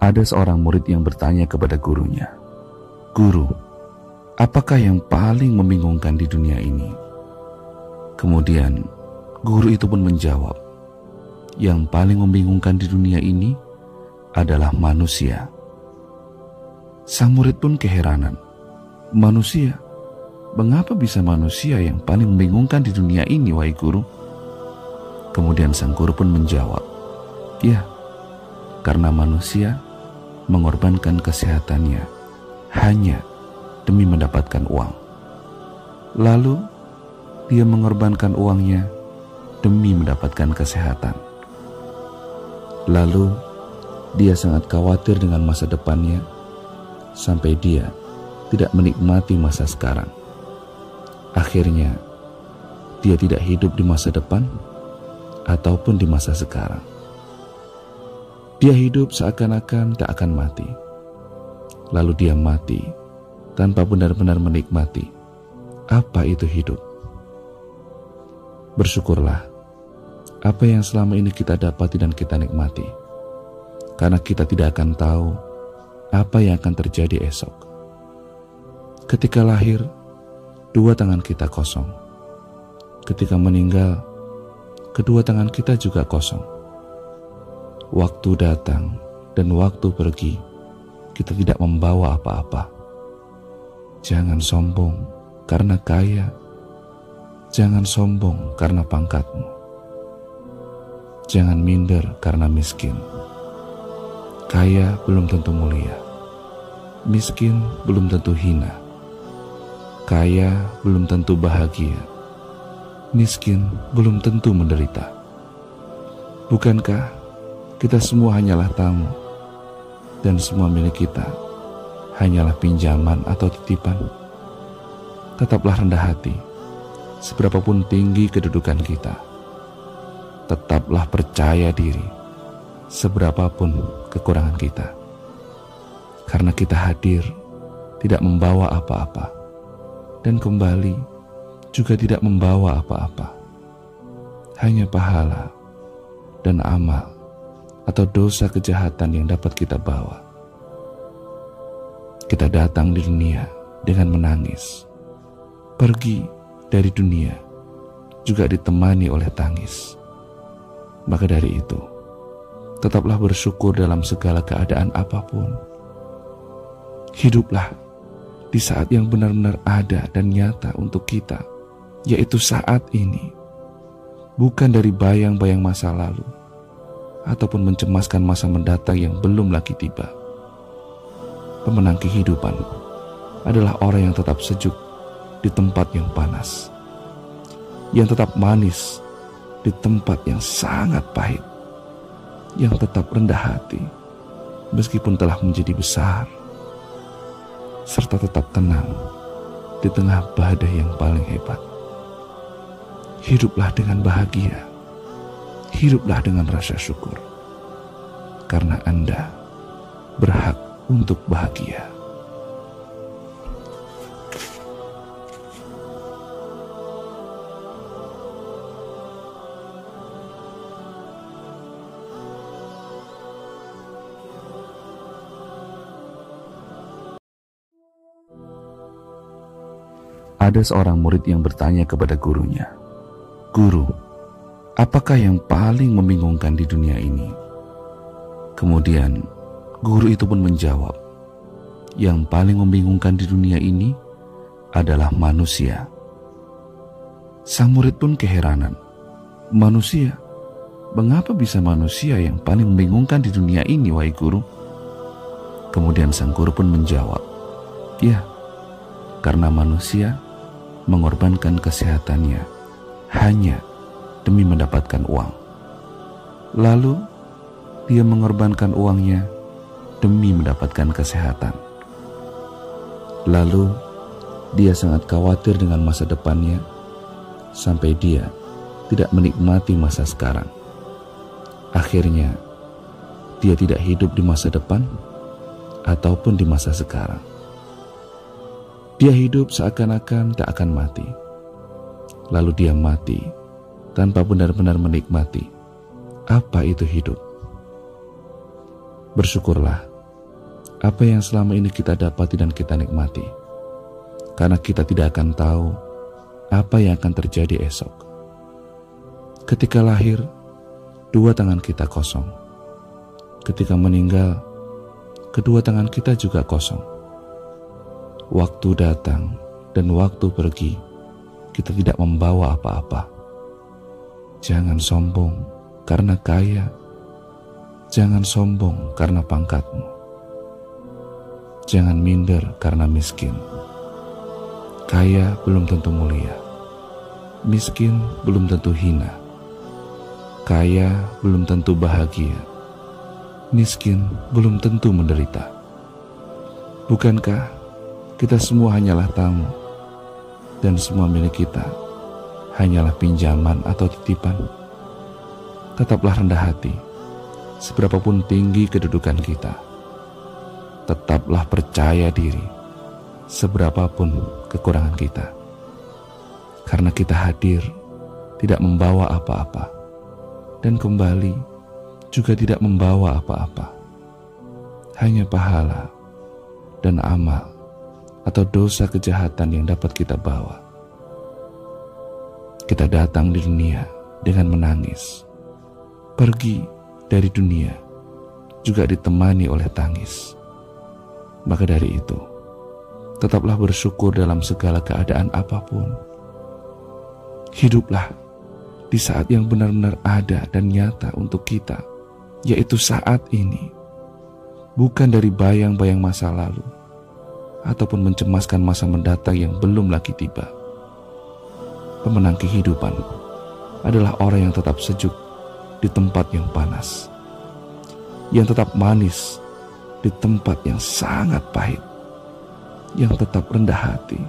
Ada seorang murid yang bertanya kepada gurunya, "Guru, apakah yang paling membingungkan di dunia ini?" Kemudian guru itu pun menjawab, "Yang paling membingungkan di dunia ini adalah manusia." Sang murid pun keheranan, "Manusia? Mengapa bisa manusia yang paling membingungkan di dunia ini, wahai guru?" Kemudian sang guru pun menjawab, "Ya, karena manusia mengorbankan kesehatannya hanya demi mendapatkan uang. Lalu dia mengorbankan uangnya demi mendapatkan kesehatan. Lalu dia sangat khawatir dengan masa depannya sampai dia tidak menikmati masa sekarang. Akhirnya, dia tidak hidup di masa depan ataupun di masa sekarang. Dia hidup seakan-akan tak akan mati. Lalu dia mati tanpa benar-benar menikmati apa itu hidup. Bersyukurlah apa yang selama ini kita dapati dan kita nikmati. Karena kita tidak akan tahu apa yang akan terjadi esok. Ketika lahir, dua tangan kita kosong. Ketika meninggal, kedua tangan kita juga kosong waktu datang dan waktu pergi, kita tidak membawa apa-apa. Jangan sombong karena kaya, jangan sombong karena pangkatmu, jangan minder karena miskin. Kaya belum tentu mulia, miskin belum tentu hina, kaya belum tentu bahagia, miskin belum tentu menderita. Bukankah kita semua hanyalah tamu, dan semua milik kita hanyalah pinjaman atau titipan. Tetaplah rendah hati, seberapapun tinggi kedudukan kita. Tetaplah percaya diri, seberapapun kekurangan kita. Karena kita hadir, tidak membawa apa-apa, dan kembali juga tidak membawa apa-apa. Hanya pahala dan amal atau dosa kejahatan yang dapat kita bawa. Kita datang di dunia dengan menangis, pergi dari dunia juga ditemani oleh tangis. Maka dari itu, tetaplah bersyukur dalam segala keadaan apa pun. Hiduplah di saat yang benar-benar ada dan nyata untuk kita, yaitu saat ini, bukan dari bayang-bayang masa lalu ataupun mencemaskan masa mendatang yang belum lagi tiba. Pemenang kehidupan adalah orang yang tetap sejuk di tempat yang panas, yang tetap manis di tempat yang sangat pahit, yang tetap rendah hati meskipun telah menjadi besar, serta tetap tenang di tengah badai yang paling hebat. Hiduplah dengan bahagia hiduplah dengan rasa syukur, karena Anda berhak untuk bahagia. Ada seorang murid yang bertanya kepada gurunya, "Guru, Apakah yang paling membingungkan di dunia ini? Kemudian guru itu pun menjawab, yang paling membingungkan di dunia ini adalah manusia. Sang murid pun keheranan, manusia? Mengapa bisa manusia yang paling membingungkan di dunia ini, wahai guru? Kemudian sang guru pun menjawab, ya, karena manusia mengorbankan kesehatannya hanya demi mendapatkan uang. Lalu dia mengorbankan uangnya demi mendapatkan kesehatan. Lalu dia sangat khawatir dengan masa depannya sampai dia tidak menikmati masa sekarang. Akhirnya dia tidak hidup di masa depan ataupun di masa sekarang. Dia hidup seakan-akan tak akan mati. Lalu dia mati tanpa benar-benar menikmati apa itu hidup. Bersyukurlah apa yang selama ini kita dapati dan kita nikmati. Karena kita tidak akan tahu apa yang akan terjadi esok. Ketika lahir, dua tangan kita kosong. Ketika meninggal, kedua tangan kita juga kosong. Waktu datang dan waktu pergi, kita tidak membawa apa-apa. Jangan sombong karena kaya. Jangan sombong karena pangkatmu. Jangan minder karena miskin. Kaya belum tentu mulia. Miskin belum tentu hina. Kaya belum tentu bahagia. Miskin belum tentu menderita. Bukankah kita semua hanyalah tamu dan semua milik kita hanyalah pinjaman atau titipan. Tetaplah rendah hati, seberapapun tinggi kedudukan kita. Tetaplah percaya diri, seberapapun kekurangan kita. Karena kita hadir, tidak membawa apa-apa, dan kembali juga tidak membawa apa-apa. Hanya pahala dan amal atau dosa kejahatan yang dapat kita bawa. Kita datang di dunia dengan menangis, pergi dari dunia juga ditemani oleh tangis. Maka dari itu, tetaplah bersyukur dalam segala keadaan apa pun. Hiduplah di saat yang benar-benar ada dan nyata untuk kita, yaitu saat ini, bukan dari bayang-bayang masa lalu ataupun mencemaskan masa mendatang yang belum lagi tiba. Pemenang kehidupan adalah orang yang tetap sejuk di tempat yang panas, yang tetap manis di tempat yang sangat pahit, yang tetap rendah hati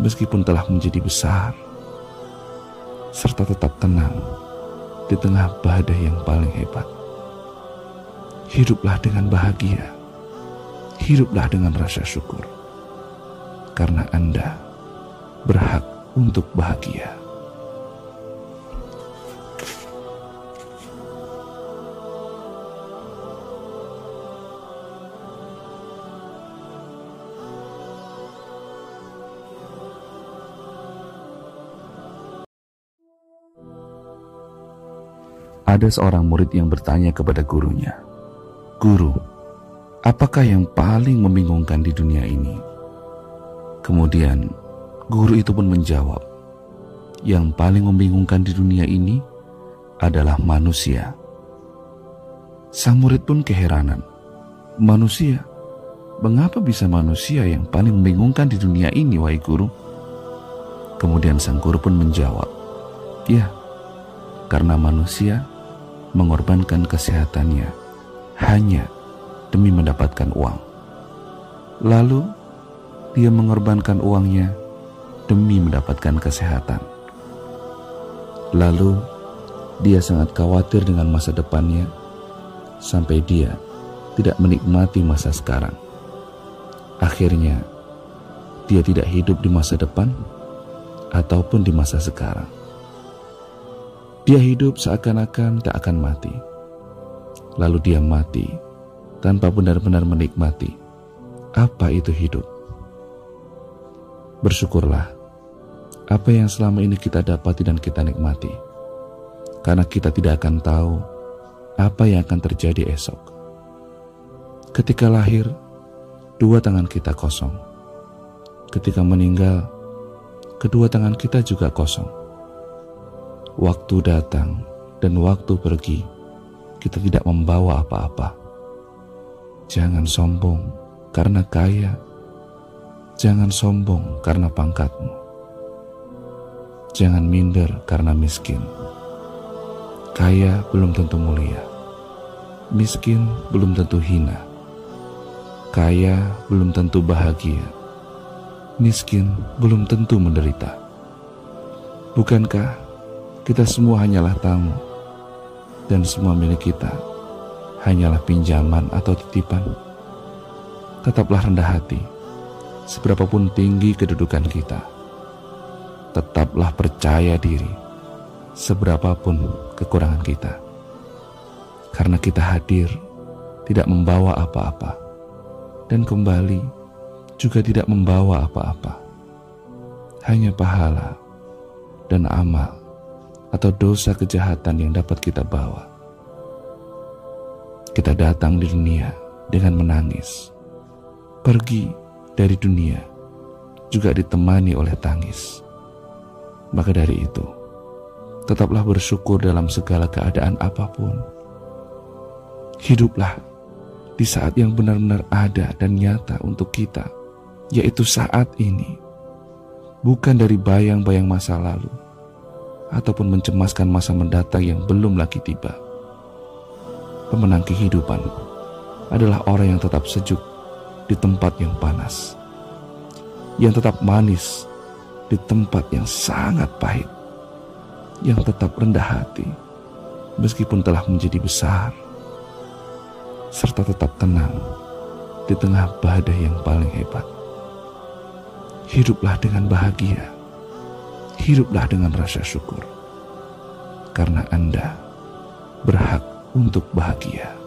meskipun telah menjadi besar, serta tetap tenang di tengah badai yang paling hebat. Hiduplah dengan bahagia hiduplah dengan rasa syukur, karena Anda berhak untuk bahagia. Ada seorang murid yang bertanya kepada gurunya, "Guru, apakah yang paling membingungkan di dunia ini? Kemudian guru itu pun menjawab, yang paling membingungkan di dunia ini adalah manusia. Sang murid pun keheranan, manusia, mengapa bisa manusia yang paling membingungkan di dunia ini, wahai guru? Kemudian sang guru pun menjawab, ya, karena manusia mengorbankan kesehatannya hanya demi mendapatkan uang. Lalu dia mengorbankan uangnya demi mendapatkan kesehatan. Lalu dia sangat khawatir dengan masa depannya sampai dia tidak menikmati masa sekarang. Akhirnya dia tidak hidup di masa depan ataupun di masa sekarang. Dia hidup seakan-akan tak akan mati. Lalu dia mati tanpa benar-benar menikmati apa itu hidup. Bersyukurlah apa yang selama ini kita dapati dan kita nikmati, karena kita tidak akan tahu apa yang akan terjadi esok. Ketika lahir, dua tangan kita kosong. Ketika meninggal, kedua tangan kita juga kosong. Waktu datang dan waktu pergi, kita tidak membawa apa-apa Jangan sombong karena kaya. Jangan sombong karena pangkatmu. Jangan minder karena miskin. Kaya belum tentu mulia. Miskin belum tentu hina. Kaya belum tentu bahagia. Miskin belum tentu menderita. Bukankah kita semua hanyalah tamu dan semua milik kita hanyalah pinjaman atau titipan. Tetaplah rendah hati, seberapapun tinggi kedudukan kita. Tetaplah percaya diri, seberapapun kekurangan kita. Karena kita hadir, tidak membawa apa-apa, dan kembali juga tidak membawa apa-apa. Hanya pahala dan amal atau dosa kejahatan yang dapat kita bawa. Kita datang di dunia dengan menangis. Pergi dari dunia juga ditemani oleh tangis. Maka dari itu, tetaplah bersyukur dalam segala keadaan apa pun. Hiduplah di saat yang benar-benar ada dan nyata untuk kita yaitu saat ini, bukan dari bayang-bayang masa lalu ataupun mencemaskan masa mendatang yang belum lagi tiba. Pemenang kehidupan adalah orang yang tetap sejuk di tempat yang panas, yang tetap manis di tempat yang sangat pahit, yang tetap rendah hati meskipun telah menjadi besar, serta tetap tenang di tengah badai yang paling hebat. Hiduplah dengan bahagia. Hiduplah dengan rasa syukur. Karena Anda berhak untuk bahagia.